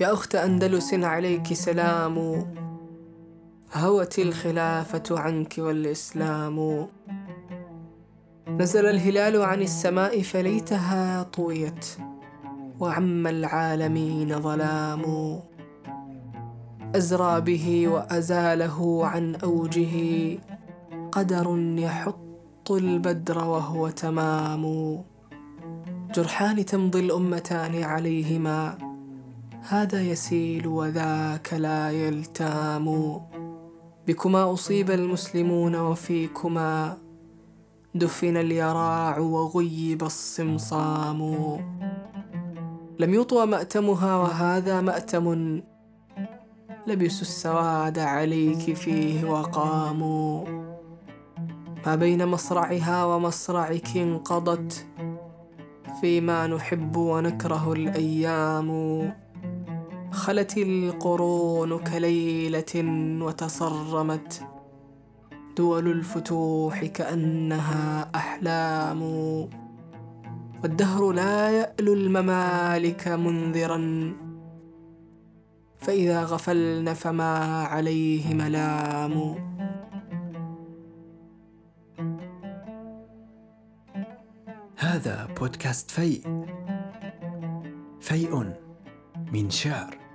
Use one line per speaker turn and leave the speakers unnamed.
يا أخت أندلس عليك سلام. هوت الخلافة عنك والإسلام. نزل الهلال عن السماء فليتها طويت وعم العالمين ظلام. أزرى به وأزاله عن أوجه قدر يحط البدر وهو تمام. جرحان تمضي الأمتان عليهما هذا يسيل وذاك لا يلتام. بكما أصيب المسلمون وفيكما دفن اليراع وغيب الصمصام. لم يطوى مأتمها وهذا مأتم. لبسوا السواد عليك فيه وقاموا ما بين مصرعها ومصرعك انقضت فيما نحب ونكره الأيام. خلت القرون كليلة وتصرمت دول الفتوح كأنها أحلام. والدهر لا يألو الممالك منذرا. فإذا غفلن فما عليه ملام.
هذا بودكاست فيء. فيء من شعر.